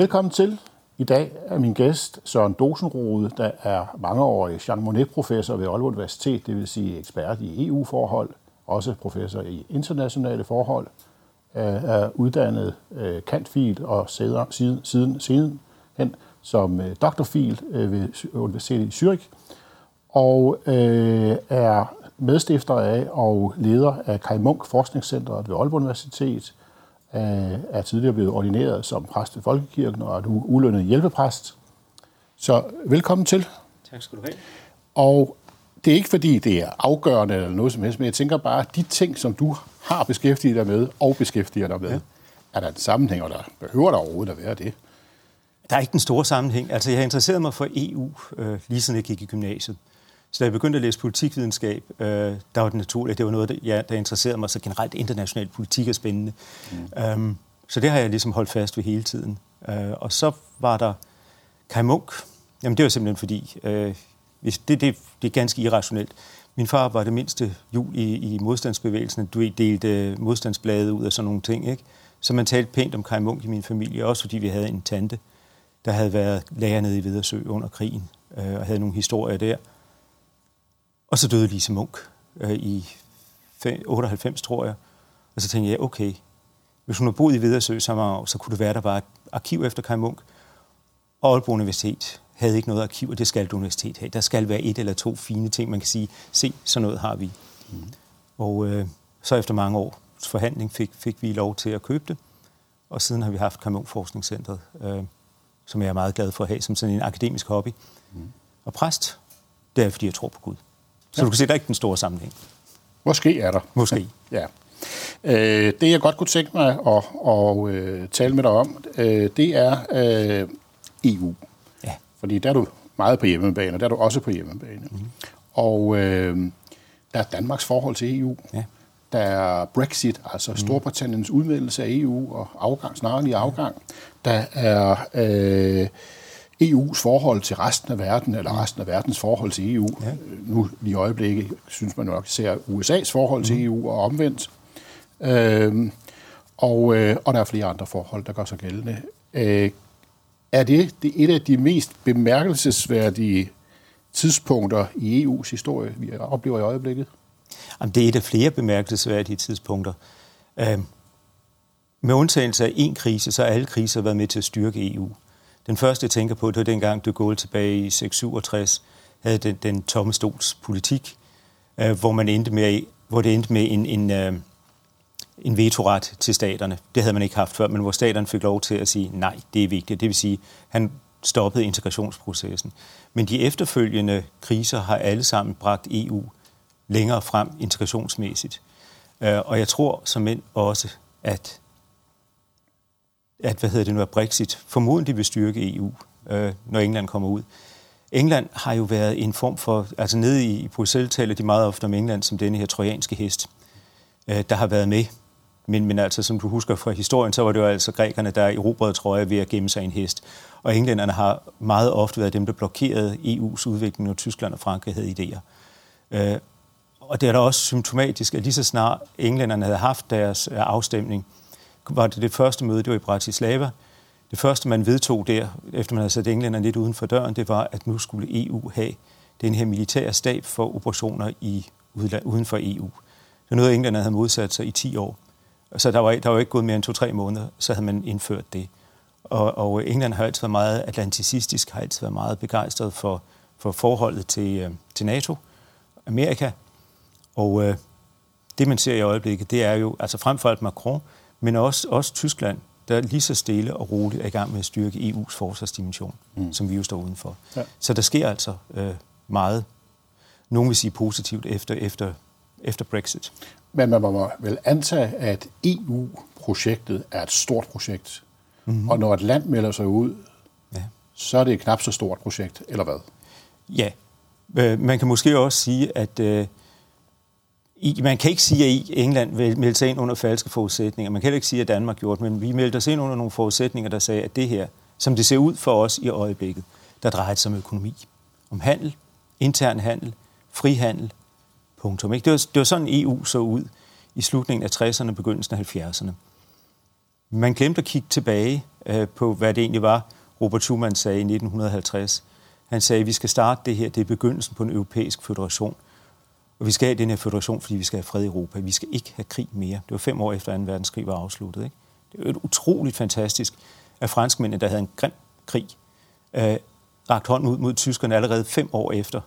Velkommen til. I dag er min gæst Søren Dosenrode, der er mangeårig Jean Monnet-professor ved Aalborg Universitet, det vil sige ekspert i EU-forhold, også professor i internationale forhold, øh, er uddannet øh, kantfil og siden, siden, siden hen som øh, doktorfil ved Universitetet i Zürich, og øh, er medstifter af og leder af Kai Munk Forskningscenteret ved Aalborg Universitet, er tidligere blevet ordineret som præst i Folkekirken og er nu ulønnet hjælpepræst. Så velkommen til. Tak skal du have. Og det er ikke fordi, det er afgørende eller noget som helst, men jeg tænker bare, de ting, som du har beskæftiget dig med og beskæftiger dig med, ja. er der en sammenhæng, og der behøver der overhovedet at være det? Der er ikke den store sammenhæng. Altså, jeg har interesseret mig for EU, øh, lige siden jeg gik i gymnasiet. Så da jeg begyndte at læse politikvidenskab, øh, der var det naturligt, det var noget, der, ja, der interesserede mig, så generelt international politik er spændende. Mm. Um, så det har jeg ligesom holdt fast ved hele tiden. Uh, og så var der Kai Munk. Jamen det var simpelthen fordi, uh, det, det, det er ganske irrationelt. Min far var det mindste jul i, i modstandsbevægelsen. Du delte modstandsbladet ud af sådan nogle ting. Ikke? Så man talte pænt om Kai Munk i min familie, også fordi vi havde en tante, der havde været lærer nede i Vidersø under krigen, uh, og havde nogle historier der. Og så døde Lise Munk øh, i 98, tror jeg. Og så tænkte jeg, okay, hvis hun har boet i Vedersø så år, så kunne det være, at der var et arkiv efter Kai Munk. Og Aalborg Universitet havde ikke noget arkiv, og det skal et universitet have. Der skal være et eller to fine ting, man kan sige, se, sådan noget har vi. Mm. Og øh, så efter mange år forhandling fik, fik vi lov til at købe det. Og siden har vi haft Kai Munk Forskningscentret, øh, som jeg er meget glad for at have som sådan en akademisk hobby. Mm. Og præst, det er fordi jeg tror på Gud. Så ja. du kan se, der er ikke den store sammenhæng. Måske er der. Måske. Ja. Øh, det, jeg godt kunne tænke mig at, at, at uh, tale med dig om, uh, det er øh, EU. Ja. Fordi der er du meget på hjemmebane, og der er du også på hjemmebane. Mm. Og uh, der er Danmarks forhold til EU. Ja. Der er Brexit, altså mm. Storbritanniens udmeldelse af EU og afgang, snarlig afgang. Der er... Uh, EU's forhold til resten af verden, eller resten af verdens forhold til EU. Ja. Nu i øjeblikket synes man nok ser USA's forhold mm. til EU og omvendt. Øhm, og, øh, og der er flere andre forhold, der gør sig gældende. Øh, er det, det et af de mest bemærkelsesværdige tidspunkter i EU's historie, vi oplever i øjeblikket? Jamen, det er et af flere bemærkelsesværdige tidspunkter. Øhm, med undtagelse af én krise, så har alle kriser været med til at styrke EU. Den første, jeg tænker på, det var dengang, du går tilbage i 667, havde den, den tomme stols politik, øh, hvor, man endte med, hvor det endte med en, en, øh, en vetoret til staterne. Det havde man ikke haft før, men hvor staterne fik lov til at sige, nej, det er vigtigt. Det vil sige, han stoppede integrationsprocessen. Men de efterfølgende kriser har alle sammen bragt EU længere frem integrationsmæssigt. Øh, og jeg tror som end også, at at hvad hedder det nu, at Brexit formodentlig vil styrke EU, øh, når England kommer ud. England har jo været en form for, altså nede i Bruxelles taler de meget ofte om England som denne her trojanske hest, øh, der har været med. Men, men altså, som du husker fra historien, så var det jo altså grækerne, der erobrede trøjer ved at gemme sig en hest. Og englænderne har meget ofte været dem, der blokerede EU's udvikling, når Tyskland og Frankrig havde idéer. Øh, og det er da også symptomatisk, at lige så snart englænderne havde haft deres øh, afstemning, var det det første møde, det var i Bratislava. Det første, man vedtog der, efter man havde sat englænderne lidt uden for døren, det var, at nu skulle EU have den her militære stab for operationer i udland, uden for EU. Det er noget, englænderne havde modsat sig i 10 år. Så der var, der var ikke gået mere end to-tre måneder, så havde man indført det. Og, og England har altid været meget atlanticistisk, har altid været meget begejstret for, for forholdet til, øh, til NATO, Amerika. Og øh, det, man ser i øjeblikket, det er jo, altså frem for alt Macron, men også, også Tyskland, der lige så stille og roligt er i gang med at styrke EU's forsvarsdimension, mm. som vi jo står udenfor. Ja. Så der sker altså øh, meget, nogen vil sige positivt, efter, efter, efter Brexit. Men man må vel antage, at EU-projektet er et stort projekt. Mm-hmm. Og når et land melder sig ud, ja. så er det et knap så stort projekt, eller hvad? Ja. Øh, man kan måske også sige, at øh, man kan ikke sige, at England meldte sig ind under falske forudsætninger. Man kan heller ikke sige, at Danmark gjorde det, men vi meldte os ind under nogle forudsætninger, der sagde, at det her, som det ser ud for os i øjeblikket, der drejer sig om økonomi, om handel, intern handel, frihandel, punktum. Ikke? Det, var, det var sådan, EU så ud i slutningen af 60'erne og begyndelsen af 70'erne. Man glemte at kigge tilbage øh, på, hvad det egentlig var, Robert Schuman sagde i 1950. Han sagde, at vi skal starte det her, det er begyndelsen på en europæisk federation. Og vi skal have den her federation, fordi vi skal have fred i Europa. Vi skal ikke have krig mere. Det var fem år efter 2. verdenskrig var afsluttet. Ikke? Det er jo utroligt fantastisk, at franskmændene, der havde en grim krig, øh, rakt hånden ud mod tyskerne allerede fem år efter,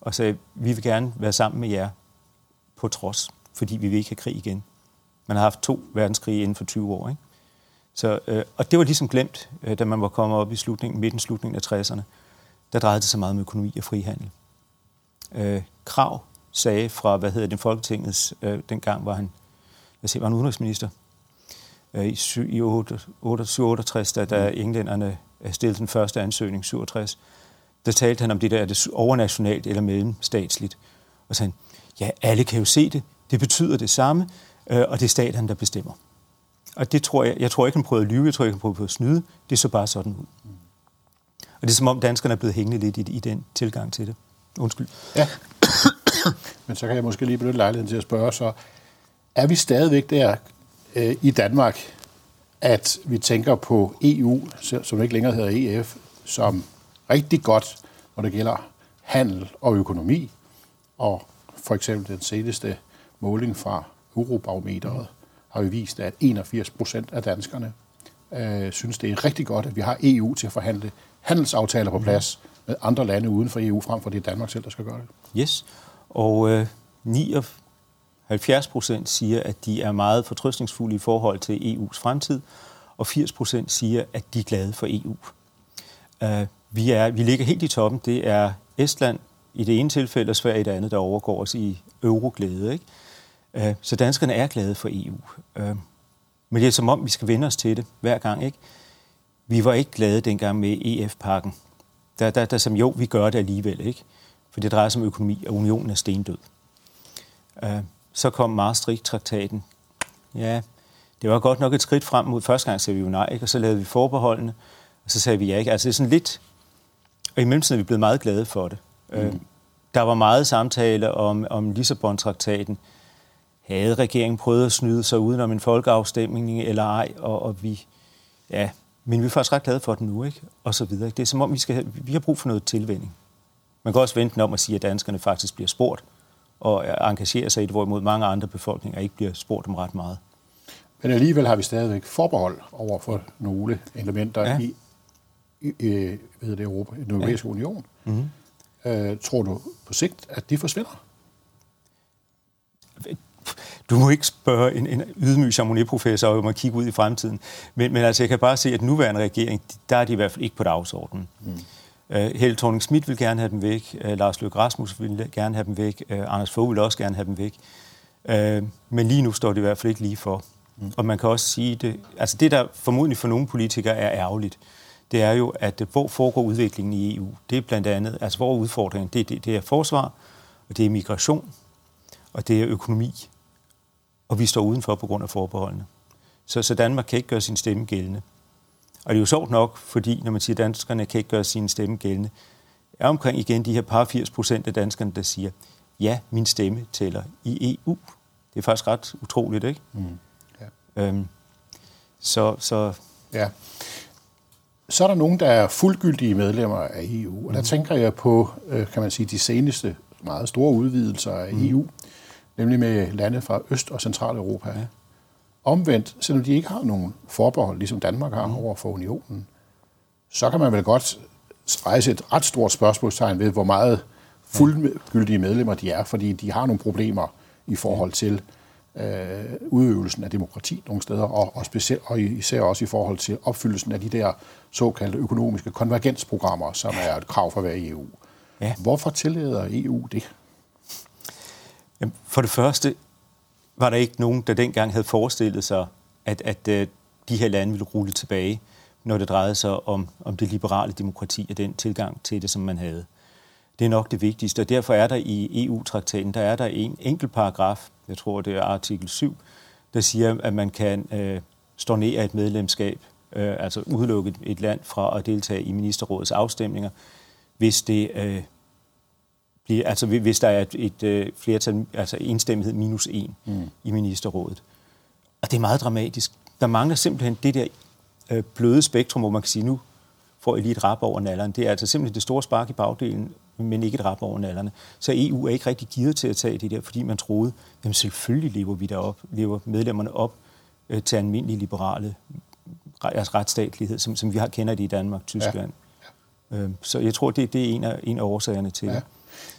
og sagde, vi vil gerne være sammen med jer på trods, fordi vi vil ikke have krig igen. Man har haft to verdenskrige inden for 20 år. Ikke? Så, øh, og det var ligesom glemt, øh, da man var kommet op i slutningen, midten slutningen af 60'erne. Der drejede det sig meget om økonomi og frihandel. Øh, Krav sagde fra, hvad hedder det, Folketingets, øh, dengang var han, jeg siger, var han udenrigsminister, øh, i, i 68, da, da englænderne stillede den første ansøgning, 67, der talte han om det der, er det overnationalt eller mellemstatsligt. Og sagde ja, alle kan jo se det, det betyder det samme, øh, og det er staten, der bestemmer. Og det tror jeg, jeg tror ikke, han prøvede at lyve, jeg tror ikke, han prøvede at snyde, det så bare sådan ud. Og det er som om danskerne er blevet hængende lidt i, i den tilgang til det. Undskyld. Ja. Men så kan jeg måske lige benytte lejligheden til at spørge, så er vi stadigvæk der øh, i Danmark, at vi tænker på EU, som ikke længere hedder EF, som rigtig godt, når det gælder handel og økonomi, og for eksempel den seneste måling fra Eurobarometeret har jo vist, at 81 procent af danskerne øh, synes, det er rigtig godt, at vi har EU til at forhandle handelsaftaler på plads med andre lande uden for EU, frem for det er Danmark selv, der skal gøre det. Yes, og øh, 79 procent siger, at de er meget fortrøstningsfulde i forhold til EU's fremtid, og 80 procent siger, at de er glade for EU. Øh, vi, er, vi ligger helt i toppen. Det er Estland i det ene tilfælde, og Sverige i det andet, der overgår os i euroglæde. Ikke? Øh, så danskerne er glade for EU. Øh, men det er som om, vi skal vende os til det hver gang. Ikke? Vi var ikke glade dengang med EF-pakken. Der, der, der som jo, vi gør det alligevel. ikke. For det drejer sig om økonomi, og unionen er stendød. Uh, så kom Maastricht-traktaten. Ja, det var godt nok et skridt frem mod første gang, sagde vi jo nej, ikke? og så lavede vi forbeholdene, og så sagde vi ja. Ikke? Altså det er sådan lidt... Og i mellemtiden er vi blevet meget glade for det. Mm. Øh, der var meget samtale om, om Lissabon-traktaten. Havde regeringen prøvet at snyde sig udenom en folkeafstemning eller ej, og, og vi... Ja, men vi er faktisk ret glade for den nu, ikke? Og så videre. Det er som om, vi, skal, vi har brug for noget tilvænding. Man kan også vente om at sige, at danskerne faktisk bliver spurgt og engagerer sig i det, hvorimod mange andre befolkninger ikke bliver spurgt om ret meget. Men alligevel har vi stadigvæk forbehold over for nogle elementer ja. i, i, i ved det, Europa, den europæiske ja. union. Mm-hmm. Øh, tror du på sigt, at de forsvinder? Du må ikke spørge en, en ydmyg chamonix-professor om at kigge ud i fremtiden. Men, men altså, jeg kan bare se, at nuværende regering, der er de i hvert fald ikke på dagsordenen. Mm. Uh, Helle thorning Schmidt vil gerne have dem væk. Uh, Lars Løkke Rasmussen vil gerne have dem væk. Uh, Anders Fogh vil også gerne have dem væk. Men lige nu står det i hvert fald ikke lige for. Mm. Og man kan også sige det, altså det der formodentlig for nogle politikere er ærgerligt, det er jo, at hvor foregår udviklingen i EU? Det er blandt andet, altså hvor er udfordringen? Det, det, det er forsvar, og det er migration, og det er økonomi. Og vi står udenfor på grund af forbeholdene. Så, så Danmark kan ikke gøre sin stemme gældende. Og det er jo sjovt nok, fordi når man siger, at danskerne kan ikke gøre sin stemme gældende, er omkring igen de her par 80 procent af danskerne, der siger, ja, min stemme tæller i EU. Det er faktisk ret utroligt, ikke? Mm. Øhm, så, så ja. Så er der nogen, der er fuldgyldige medlemmer af EU, og der mm. tænker jeg på, øh, kan man sige, de seneste meget store udvidelser af mm. EU, nemlig med lande fra Øst- og Centraleuropa. Ja. Omvendt, selvom de ikke har nogen forbehold, ligesom Danmark har over for unionen, så kan man vel godt rejse et ret stort spørgsmålstegn ved, hvor meget fuldgyldige medlemmer de er, fordi de har nogle problemer i forhold til øh, udøvelsen af demokrati nogle steder, og, og, specielt, og især også i forhold til opfyldelsen af de der såkaldte økonomiske konvergensprogrammer, som er et krav for hver EU. Ja. Hvorfor tillader EU det? For det første var der ikke nogen, der dengang havde forestillet sig, at, at øh, de her lande ville rulle tilbage, når det drejede sig om, om det liberale demokrati og den tilgang til det, som man havde. Det er nok det vigtigste, og derfor er der i EU-traktaten, der er der en enkelt paragraf, jeg tror det er artikel 7, der siger, at man kan øh, stornere et medlemskab, øh, altså udelukke et land fra at deltage i ministerrådets afstemninger, hvis det øh, bliver, altså hvis der er et, et øh, flertal, altså enstemmighed minus en mm. i ministerrådet. Og det er meget dramatisk. Der mangler simpelthen det der øh, bløde spektrum, hvor man kan sige, nu får I lige et rap over nallerne. Det er altså simpelthen det store spark i bagdelen, men ikke et rap over nallerne. Så EU er ikke rigtig givet til at tage det der, fordi man troede, jamen selvfølgelig lever vi derop, lever medlemmerne op øh, til almindelig liberale altså retsstatlighed, som, som vi har kender det i Danmark, Tyskland. Ja. Ja. Øh, så jeg tror, det, det er en af, en af årsagerne til ja. det.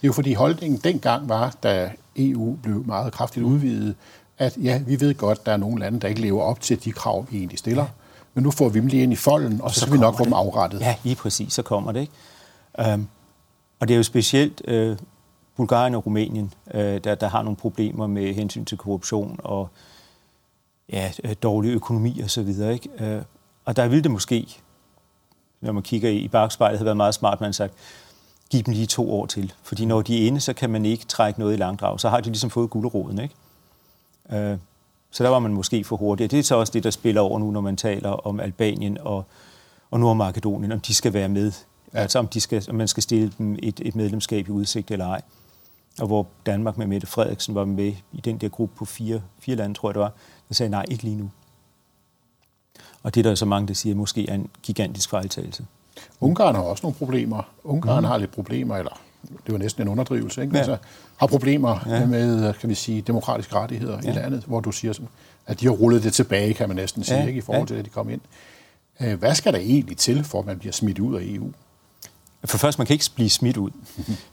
Det er jo fordi holdningen dengang var, da EU blev meget kraftigt udvidet, at ja, vi ved godt, der er nogle lande, der ikke lever op til de krav, vi egentlig stiller. Ja. Men nu får vi dem lige ind i folden, og så, så skal vi nok få dem afrettet. Ja, lige præcis, så kommer det. Ikke? Um, og det er jo specielt uh, Bulgarien og Rumænien, uh, der, der har nogle problemer med hensyn til korruption og ja, øh, dårlig økonomi og så videre. Ikke? Uh, og der ville det måske, når man kigger i bagspejlet, have været meget smart, man sagt, giv dem lige to år til. Fordi når de er inde, så kan man ikke trække noget i langdrag. Så har de ligesom fået gulderoden, ikke? Uh, så der var man måske for hurtig. Det er så også det, der spiller over nu, når man taler om Albanien og, og Nordmakedonien, om de skal være med. Ja. Altså om, de skal, om man skal stille dem et, et medlemskab i udsigt eller ej. Og hvor Danmark med Mette Frederiksen var med i den der gruppe på fire, fire lande, tror jeg det var, der sagde nej, ikke lige nu. Og det er der så mange, der siger, måske er en gigantisk fejltagelse. Ungarn har også nogle problemer. Ungarn mm. har lidt problemer, eller det var næsten en underdrivelse, ikke? Ja. Altså, har problemer ja. med, kan vi sige, demokratiske rettigheder ja. i landet, hvor du siger, at de har rullet det tilbage, kan man næsten sige, ja. ikke, i forhold til, at de kom ind. Øh, hvad skal der egentlig til, for at man bliver smidt ud af EU? For først, man kan ikke blive smidt ud.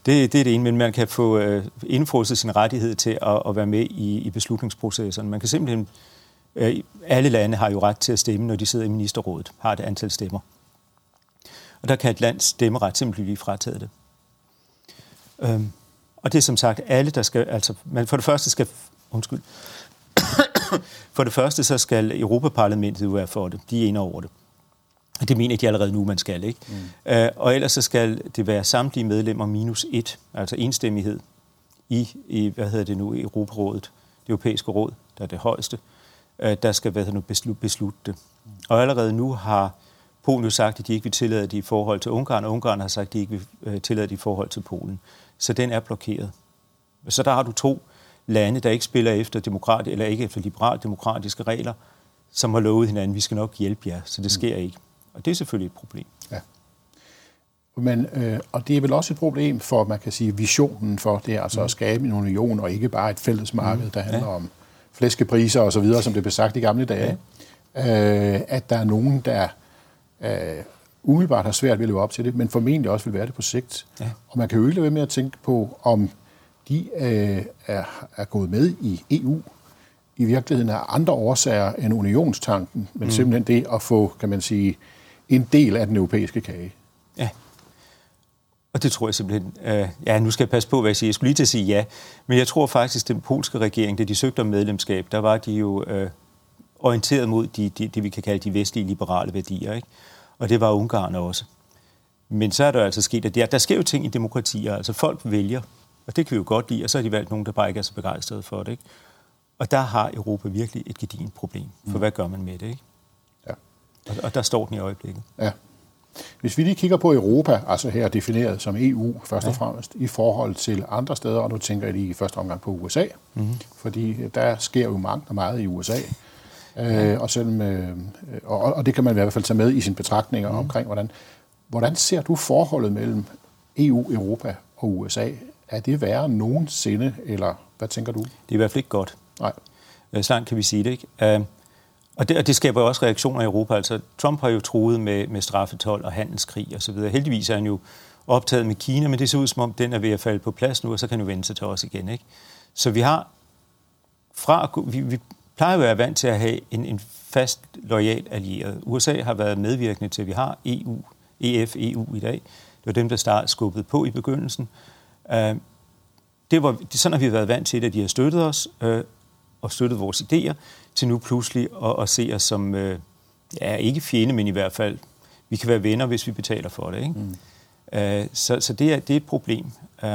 Det, det er det ene, men man kan få uh, indfrosset sin rettighed til at, at være med i, i beslutningsprocesserne. Man kan simpelthen... Uh, alle lande har jo ret til at stemme, når de sidder i ministerrådet, har et antal stemmer. Og der kan et lands stemmeret simpelthen blive frataget det. Øhm, og det er som sagt alle, der skal, altså, man for det første skal, undskyld, for det første så skal Europaparlamentet være for det. De er ene over det. Det mener de allerede nu, man skal, ikke? Mm. Øh, og ellers så skal det være samtlige medlemmer minus et, altså enstemmighed i, i hvad hedder det nu, Europarådet, det europæiske råd, der er det højeste, øh, der skal hvad hedder nu, beslutte, beslutte det. Mm. Og allerede nu har Polen jo sagt, at de ikke vil tillade det i forhold til Ungarn, og Ungarn har sagt, at de ikke vil øh, tillade det i forhold til Polen så den er blokeret. Så der har du to lande, der ikke spiller efter demokrat, eller ikke efter liberalt-demokratiske regler, som har lovet hinanden, vi skal nok hjælpe jer, så det mm. sker ikke. Og det er selvfølgelig et problem. Ja. Men, øh, og det er vel også et problem for, man kan sige, visionen for det, altså mm. at skabe en union, og ikke bare et fælles marked, mm. der handler ja. om flæskepriser og så videre, som det blev sagt i gamle dage. Ja. Øh, at der er nogen, der øh, umiddelbart har svært ved at leve op til det, men formentlig også vil være det på sigt. Ja. Og man kan jo ikke lade være med at tænke på, om de øh, er, er gået med i EU i virkeligheden er andre årsager end unionstanken, men mm. simpelthen det at få, kan man sige, en del af den europæiske kage. Ja. Og det tror jeg simpelthen, øh, ja, nu skal jeg passe på, hvad jeg siger. Jeg skulle lige til at sige ja, men jeg tror faktisk, at den polske regering, da de søgte om medlemskab, der var de jo øh, orienteret mod de, de, det, vi kan kalde de vestlige liberale værdier. Ikke? og det var Ungarn også. Men så er der altså sket, at der, der sker jo ting i demokratier, altså folk vælger, og det kan vi jo godt lide, og så har de valgt nogen, der bare ikke er så begejstrede for det. Ikke? Og der har Europa virkelig et gedigent problem, for mm. hvad gør man med det? Ikke? Ja. Og, og der står den i øjeblikket. Ja. Hvis vi lige kigger på Europa, altså her defineret som EU først og fremmest, i forhold til andre steder, og nu tænker jeg lige i første omgang på USA, mm-hmm. fordi der sker jo mange og meget i USA. Øh, og, selvom, øh, og, og det kan man i hvert fald tage med i sine betragtninger mm. omkring, hvordan, hvordan ser du forholdet mellem EU, Europa og USA? Er det værre nogensinde, eller hvad tænker du? Det er i hvert fald ikke godt. Nej. Øh, så langt kan vi sige det, ikke? Uh, og det, og det skaber også reaktioner i Europa. Altså, Trump har jo truet med, med straffetol og handelskrig osv. Heldigvis er han jo optaget med Kina, men det ser ud som om, den er ved at falde på plads nu, og så kan han jo vende sig til os igen. Ikke? Så vi har fra, vi, vi plejer jo at være vant til at have en, en fast, lojal allieret. USA har været medvirkende til, at vi har EU, EF, EU i dag. Det var dem, der startede skubbet på i begyndelsen. Uh, det var, sådan har vi været vant til, at de har støttet os uh, og støttet vores idéer, til nu pludselig at, at se os som, uh, ja, ikke fjende, men i hvert fald, vi kan være venner, hvis vi betaler for det. Ikke? Mm. Uh, så så det, er, det er et problem. Uh,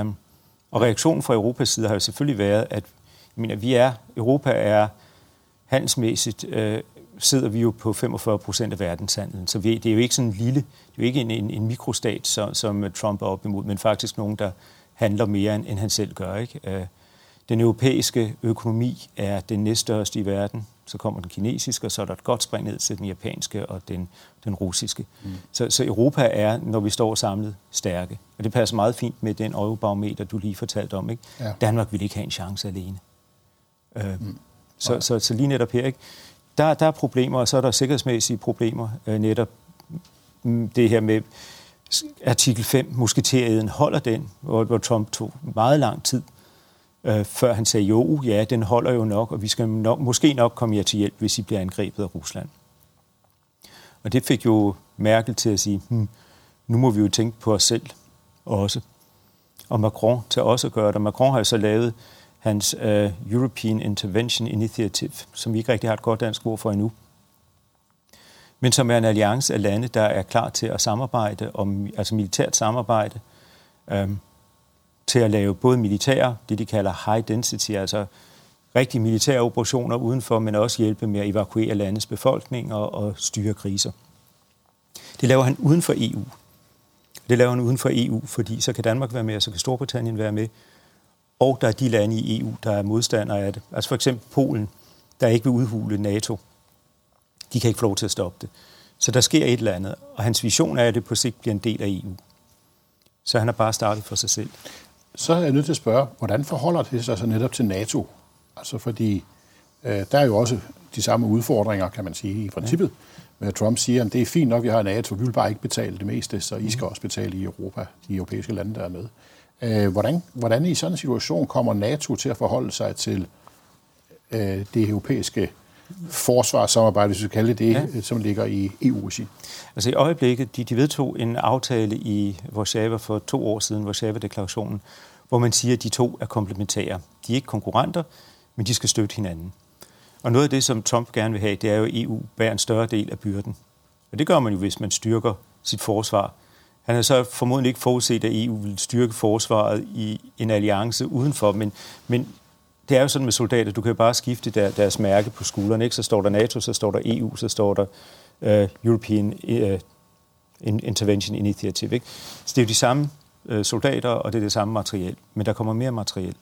og reaktionen fra Europas side har jo selvfølgelig været, at jeg mener, vi er, Europa er handelsmæssigt øh, sidder vi jo på 45 procent af verdenshandlen. Så vi, det er jo ikke sådan en lille, det er jo ikke en, en, en mikrostat, som, som Trump er op imod, men faktisk nogen, der handler mere, end, end han selv gør. Ikke? Øh, den europæiske økonomi er den næststørste i verden. så kommer den kinesiske, og så er der et godt spring ned til den japanske og den, den russiske. Mm. Så, så Europa er, når vi står samlet, stærke. Og det passer meget fint med den eurobarometer, du lige fortalte om. Ikke? Ja. Danmark vil ikke have en chance alene. Øh, mm. Så, okay. så, så lige netop her, ikke? Der, der er problemer, og så er der sikkerhedsmæssige problemer. Øh, netop mm, det her med artikel 5, musketeriden, holder den, hvor, hvor Trump tog meget lang tid øh, før han sagde, jo, ja, den holder jo nok, og vi skal nok, måske nok komme jer til hjælp, hvis I bliver angrebet af Rusland. Og det fik jo Merkel til at sige, hmm, nu må vi jo tænke på os selv også. Og Macron til også at gøre det. Macron har jo så lavet hans uh, European Intervention Initiative, som vi ikke rigtig har et godt dansk ord for endnu, men som er en alliance af lande, der er klar til at samarbejde, om, altså militært samarbejde, øhm, til at lave både militære, det de kalder high density, altså rigtige militære operationer udenfor, men også hjælpe med at evakuere landets befolkning og, og styre kriser. Det laver han uden for EU. Det laver han uden for EU, fordi så kan Danmark være med, og så kan Storbritannien være med, og der er de lande i EU, der er modstandere af det. Altså for eksempel Polen, der ikke vil udhule NATO. De kan ikke få lov til at stoppe det. Så der sker et eller andet, og hans vision er, at det på sigt bliver en del af EU. Så han har bare startet for sig selv så er jeg nødt til at spørge, hvordan forholder det sig så netop til NATO? Altså fordi øh, der er jo også de samme udfordringer, kan man sige, i princippet. Ja. Trump siger, at det er fint nok, at vi har NATO, vi vil bare ikke betale det meste, så I skal mm. også betale i Europa, de europæiske lande, der er med. Øh, hvordan, hvordan i sådan en situation kommer NATO til at forholde sig til øh, det europæiske forsvarssamarbejde, hvis vi kalder det det, ja. som ligger i EU-regi? Altså i øjeblikket, de, de vedtog en aftale i Warszawa for to år siden, Warszawa-deklarationen, hvor man siger, at de to er komplementære. De er ikke konkurrenter, men de skal støtte hinanden. Og noget af det, som Trump gerne vil have, det er jo, at EU bærer en større del af byrden. Og det gør man jo, hvis man styrker sit forsvar. Han har så formodentlig ikke forudset, at EU vil styrke forsvaret i en alliance udenfor, men, men det er jo sådan med soldater, du kan jo bare skifte der, deres mærke på skulderen, Ikke? Så står der NATO, så står der EU, så står der uh, European uh, Intervention Initiative. Ikke? Så det er jo de samme uh, soldater, og det er det samme materiel, men der kommer mere materiel.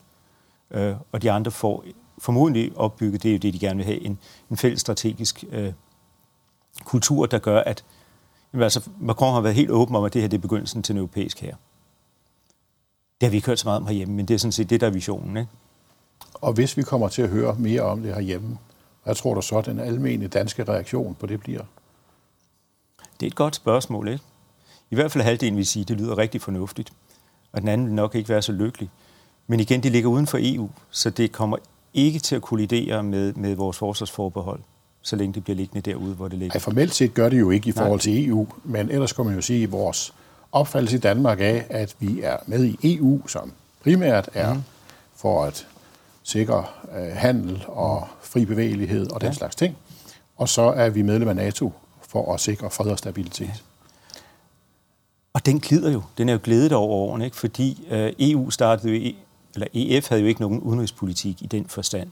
Uh, og de andre får formodentlig opbygget, det er jo det, de gerne vil have, en, en fælles strategisk uh, kultur, der gør, at jamen, altså, Macron har været helt åben om, at det her det er begyndelsen til en europæisk her. Det har vi ikke hørt så meget om herhjemme, men det er sådan set det, der er visionen. Ikke? Og hvis vi kommer til at høre mere om det herhjemme, hvad tror du så, den almindelige danske reaktion på det bliver? Det er et godt spørgsmål, ikke? I hvert fald halvdelen vil sige, at det lyder rigtig fornuftigt. Og den anden vil nok ikke være så lykkelig. Men igen, det ligger uden for EU, så det kommer ikke til at kollidere med, med vores forsvarsforbehold, så længe det bliver liggende derude, hvor det ligger. Ej, formelt set gør det jo ikke i forhold Nej. til EU, men ellers kan man jo sige, at vores opfattelse i Danmark af, at vi er med i EU, som primært er mm. for at sikre øh, handel og fri bevægelighed og den ja. slags ting. Og så er vi medlem af NATO for at sikre fred og stabilitet. Ja. Og den glider jo. Den er jo glædet over årene, ikke? fordi øh, EU startede jo, eller EF havde jo ikke nogen udenrigspolitik i den forstand.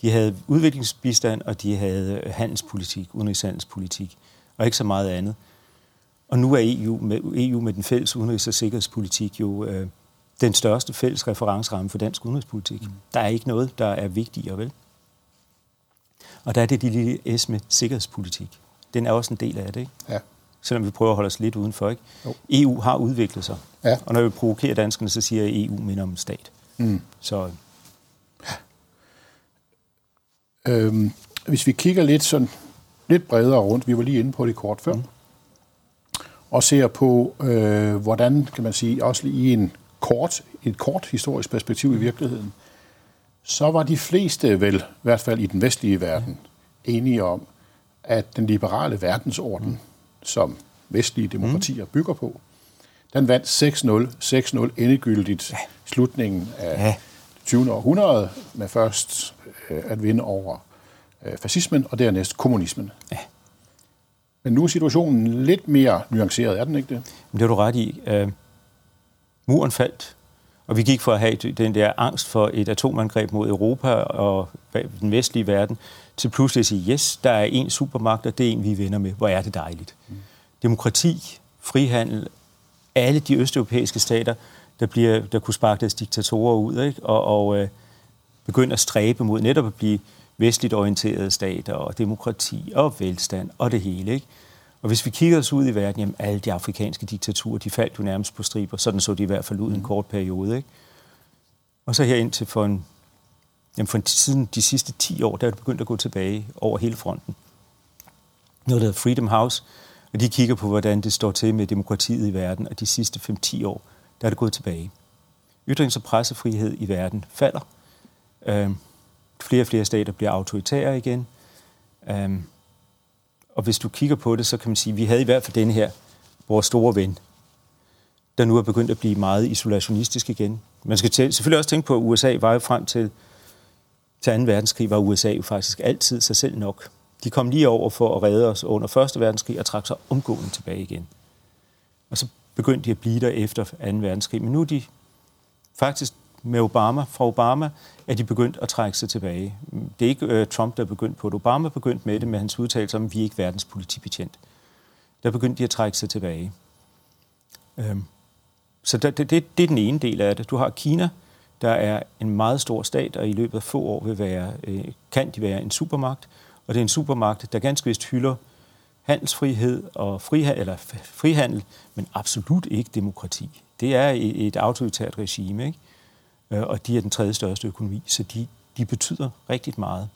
De havde udviklingsbistand, og de havde øh, handelspolitik, udenrigshandelspolitik, og ikke så meget andet. Og nu er EU med, EU med den fælles udenrigs- og sikkerhedspolitik jo øh, den største fælles referenceramme for dansk udenrigspolitik. Mm. Der er ikke noget, der er vigtigere, vel? Og der er det de lille S med sikkerhedspolitik. Den er også en del af det, ikke? Ja. Selvom vi prøver at holde os lidt udenfor, ikke? Jo. EU har udviklet sig. Ja. Og når vi provokerer danskerne, så siger jeg, at EU minder om en stat. Mm. Så... Ja. Øhm, hvis vi kigger lidt sådan lidt bredere rundt, vi var lige inde på det kort før, mm. og ser på, øh, hvordan, kan man sige, også i en kort, et kort historisk perspektiv i virkeligheden, så var de fleste vel, i hvert fald i den vestlige verden, enige om, at den liberale verdensorden, som vestlige demokratier mm. bygger på, den vandt 6-0, 6-0 endegyldigt ja. slutningen af. 20. århundrede, med først øh, at vinde over øh, fascismen og dernæst kommunismen. Ja. Men nu er situationen lidt mere nuanceret, er den ikke det? Men det har du ret i. Øh, muren faldt, og vi gik fra at have den der angst for et atomangreb mod Europa og den vestlige verden, til pludselig at sige, yes, der er en supermagt, og det er en, vi er venner med. Hvor er det dejligt. Mm. Demokrati, frihandel, alle de østeuropæiske stater, der, bliver, der kunne sparke deres diktatorer ud, ikke? og, og øh, begynde at stræbe mod netop at blive vestligt orienterede stater og demokrati og velstand og det hele. Ikke? Og hvis vi kigger os ud i verden, jamen alle de afrikanske diktaturer, de faldt jo nærmest på striber. Sådan så de i hvert fald ud en mm. kort periode. Ikke? Og så her indtil for en, jamen for en, siden de sidste 10 år, der er det begyndt at gå tilbage over hele fronten. Noget, der hedder Freedom House, og de kigger på, hvordan det står til med demokratiet i verden, og de sidste 5-10 år, der er det gået tilbage. Ytrings- og pressefrihed i verden falder. Øh, flere og flere stater bliver autoritære igen. Øh, og hvis du kigger på det, så kan man sige, at vi havde i hvert fald den her, vores store ven, der nu er begyndt at blive meget isolationistisk igen. Man skal selvfølgelig også tænke på, at USA var jo frem til, til 2. verdenskrig, var USA jo faktisk altid sig selv nok. De kom lige over for at redde os under 1. verdenskrig og trak sig omgående tilbage igen. Og så begyndte de at blive der efter 2. verdenskrig. Men nu er de faktisk med Obama, fra Obama, er de begyndt at trække sig tilbage. Det er ikke øh, Trump, der er begyndt på det. Obama begyndt med det med hans udtalelse om, at vi er ikke verdens politibetjent. Der begyndte de at trække sig tilbage. Øhm. så det, det, det er den ene del af det. Du har Kina, der er en meget stor stat, og i løbet af få år vil være, øh, kan de være en supermagt. Og det er en supermagt, der ganske vist hylder handelsfrihed og frihandel, eller frihandel, men absolut ikke demokrati. Det er et autoritært regime, ikke? Øh, og de er den tredje største økonomi, så de, de betyder rigtig meget.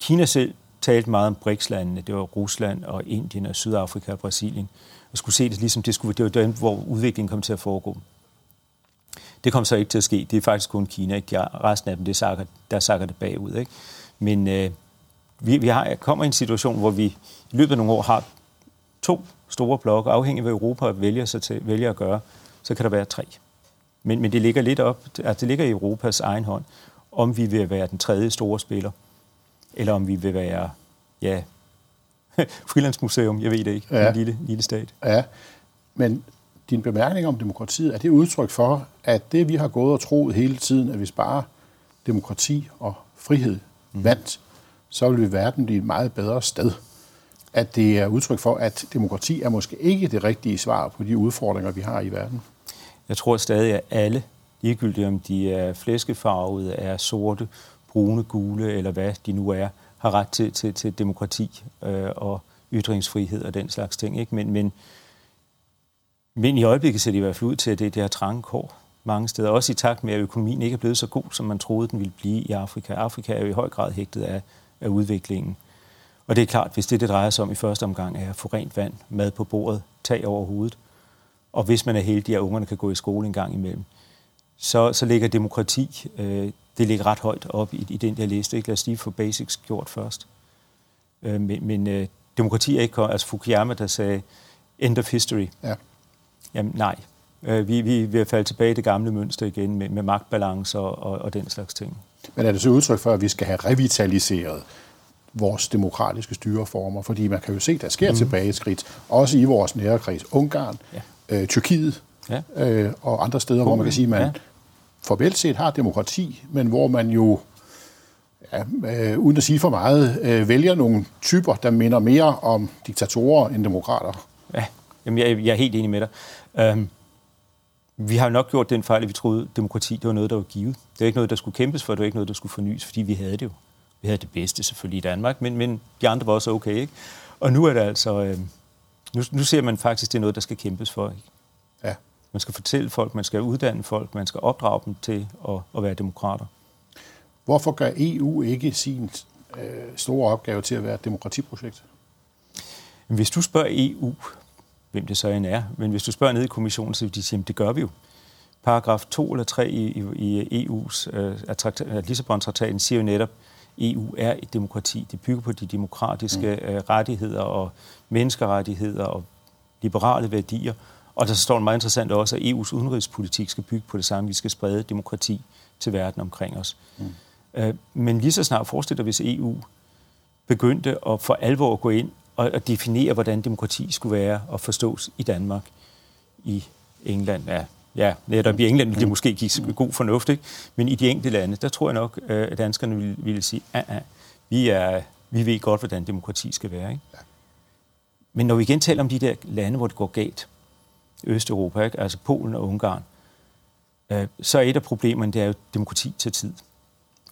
Kina selv talte meget om BRICS-landene, det var Rusland og Indien og Sydafrika og Brasilien, og skulle se det ligesom, det, skulle, det var den, hvor udviklingen kom til at foregå. Det kom så ikke til at ske. Det er faktisk kun Kina, ikke? resten af dem, det sakker, der sakker det bagud. Ikke? Men øh, vi, vi har, kommer i en situation, hvor vi i løbet af nogle år har to store blokke, afhængig af hvad Europa vælger, sig til, vælger at gøre, så kan der være tre. Men, men det ligger lidt op, altså det ligger i Europas egen hånd, om vi vil være den tredje store spiller, eller om vi vil være, ja, frilandsmuseum, jeg ved det ikke, ja. en lille, lille stat. Ja, men din bemærkning om demokratiet, er det udtryk for, at det vi har gået og troet hele tiden, at hvis bare demokrati og frihed mm. vandt, så vil verden blive et meget bedre sted? At det er udtryk for, at demokrati er måske ikke det rigtige svar på de udfordringer, vi har i verden? Jeg tror stadig, at alle, ligegyldigt om de er flæskefarvede, er sorte, brune, gule eller hvad de nu er, har ret til, til, til demokrati øh, og ytringsfrihed og den slags ting. Ikke? Men, men, men i øjeblikket ser det i hvert fald ud til, at det er det her trange kår mange steder. Også i takt med, at økonomien ikke er blevet så god, som man troede, den ville blive i Afrika. Afrika er jo i høj grad hægtet af, af udviklingen. Og det er klart, hvis det, det drejer sig om i første omgang, er at få rent vand, mad på bordet, tag over hovedet, og hvis man er heldig, at ungerne kan gå i skole en gang imellem, så, så ligger demokrati, øh, det ligger ret højt op i, i den der liste. Ikke? Lad os lige få basics gjort først. Øh, men men øh, demokrati er ikke Altså Fukuyama, der sagde, end of history. Ja. Jamen nej. Øh, vi, vi vil falde tilbage i det gamle mønster igen med, med magtbalance og, og, og den slags ting. Men er det så udtryk for, at vi skal have revitaliseret vores demokratiske styreformer? Fordi man kan jo se, at der sker mm. tilbage skridt, også i vores nære kreds. Ungarn, ja øh, Tyrkiet ja. øh, og andre steder, Polen. hvor man kan sige, at man ja. formelt set har demokrati, men hvor man jo, ja, øh, uden at sige for meget, øh, vælger nogle typer, der minder mere om diktatorer end demokrater. Ja, Jamen, jeg, jeg er helt enig med dig. Um, vi har nok gjort den fejl, at vi troede, at demokrati det var noget, der var givet. Det var ikke noget, der skulle kæmpes for, det var ikke noget, der skulle fornyes, fordi vi havde det jo. Vi havde det bedste selvfølgelig i Danmark, men, men de andre var også okay. Ikke? Og nu er det altså... Øh, nu, nu ser man faktisk, det er noget, der skal kæmpes for. Ikke? Ja. Man skal fortælle folk, man skal uddanne folk, man skal opdrage dem til at, at være demokrater. Hvorfor gør EU ikke sin øh, store opgave til at være et demokratiprojekt? Hvis du spørger EU, hvem det så end er, men hvis du spørger ned i kommissionen, så vil de sige, at det gør vi jo. Paragraf 2 eller 3 i, i, i EU's øh, Lissabon-traktaten siger jo netop, EU er et demokrati. Det bygger på de demokratiske mm. øh, rettigheder og menneskerettigheder og liberale værdier. Og der står meget interessant også, at EU's udenrigspolitik skal bygge på det samme. Vi skal sprede demokrati til verden omkring os. Mm. Øh, men lige så snart forestiller hvis EU begyndte at for alvor at gå ind og at definere, hvordan demokrati skulle være og forstås i Danmark, i England, ja, ja, netop i England ville det måske give god fornuft, ikke? men i de enkelte lande, der tror jeg nok, øh, at danskerne ville, ville sige, at ah, ah, vi, er, vi ved godt, hvordan demokrati skal være. Ikke? Ja. Men når vi igen taler om de der lande, hvor det går galt, Østeuropa, ikke? altså Polen og Ungarn, øh, så er et af problemerne, det er jo, at demokrati til tid.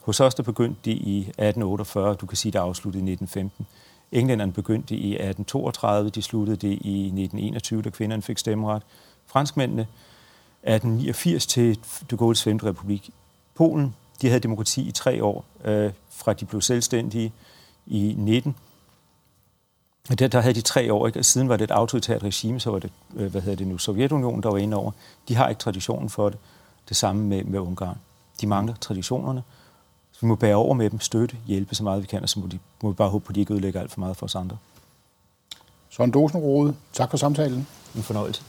Hos os der begyndte de i 1848, du kan sige, der afsluttede i 1915. Englænderne begyndte i 1832, de sluttede det i 1921, da kvinderne fik stemmeret. Franskmændene 1889 til de Gaulle's Femte republik. Polen, de havde demokrati i tre år, øh, fra de blev selvstændige i 19. Der, der havde de tre år, ikke? siden var det et autoritært regime, så var det, øh, hvad hedder det nu, Sovjetunionen, der var inde over. De har ikke traditionen for det. Det samme med, med Ungarn. De mangler traditionerne. Så vi må bære over med dem, støtte, hjælpe så meget vi kan, og så må, de, må vi bare håbe på, at de ikke ødelægger alt for meget for os andre. Søren Dosenrode, tak for samtalen. En fornøjelse.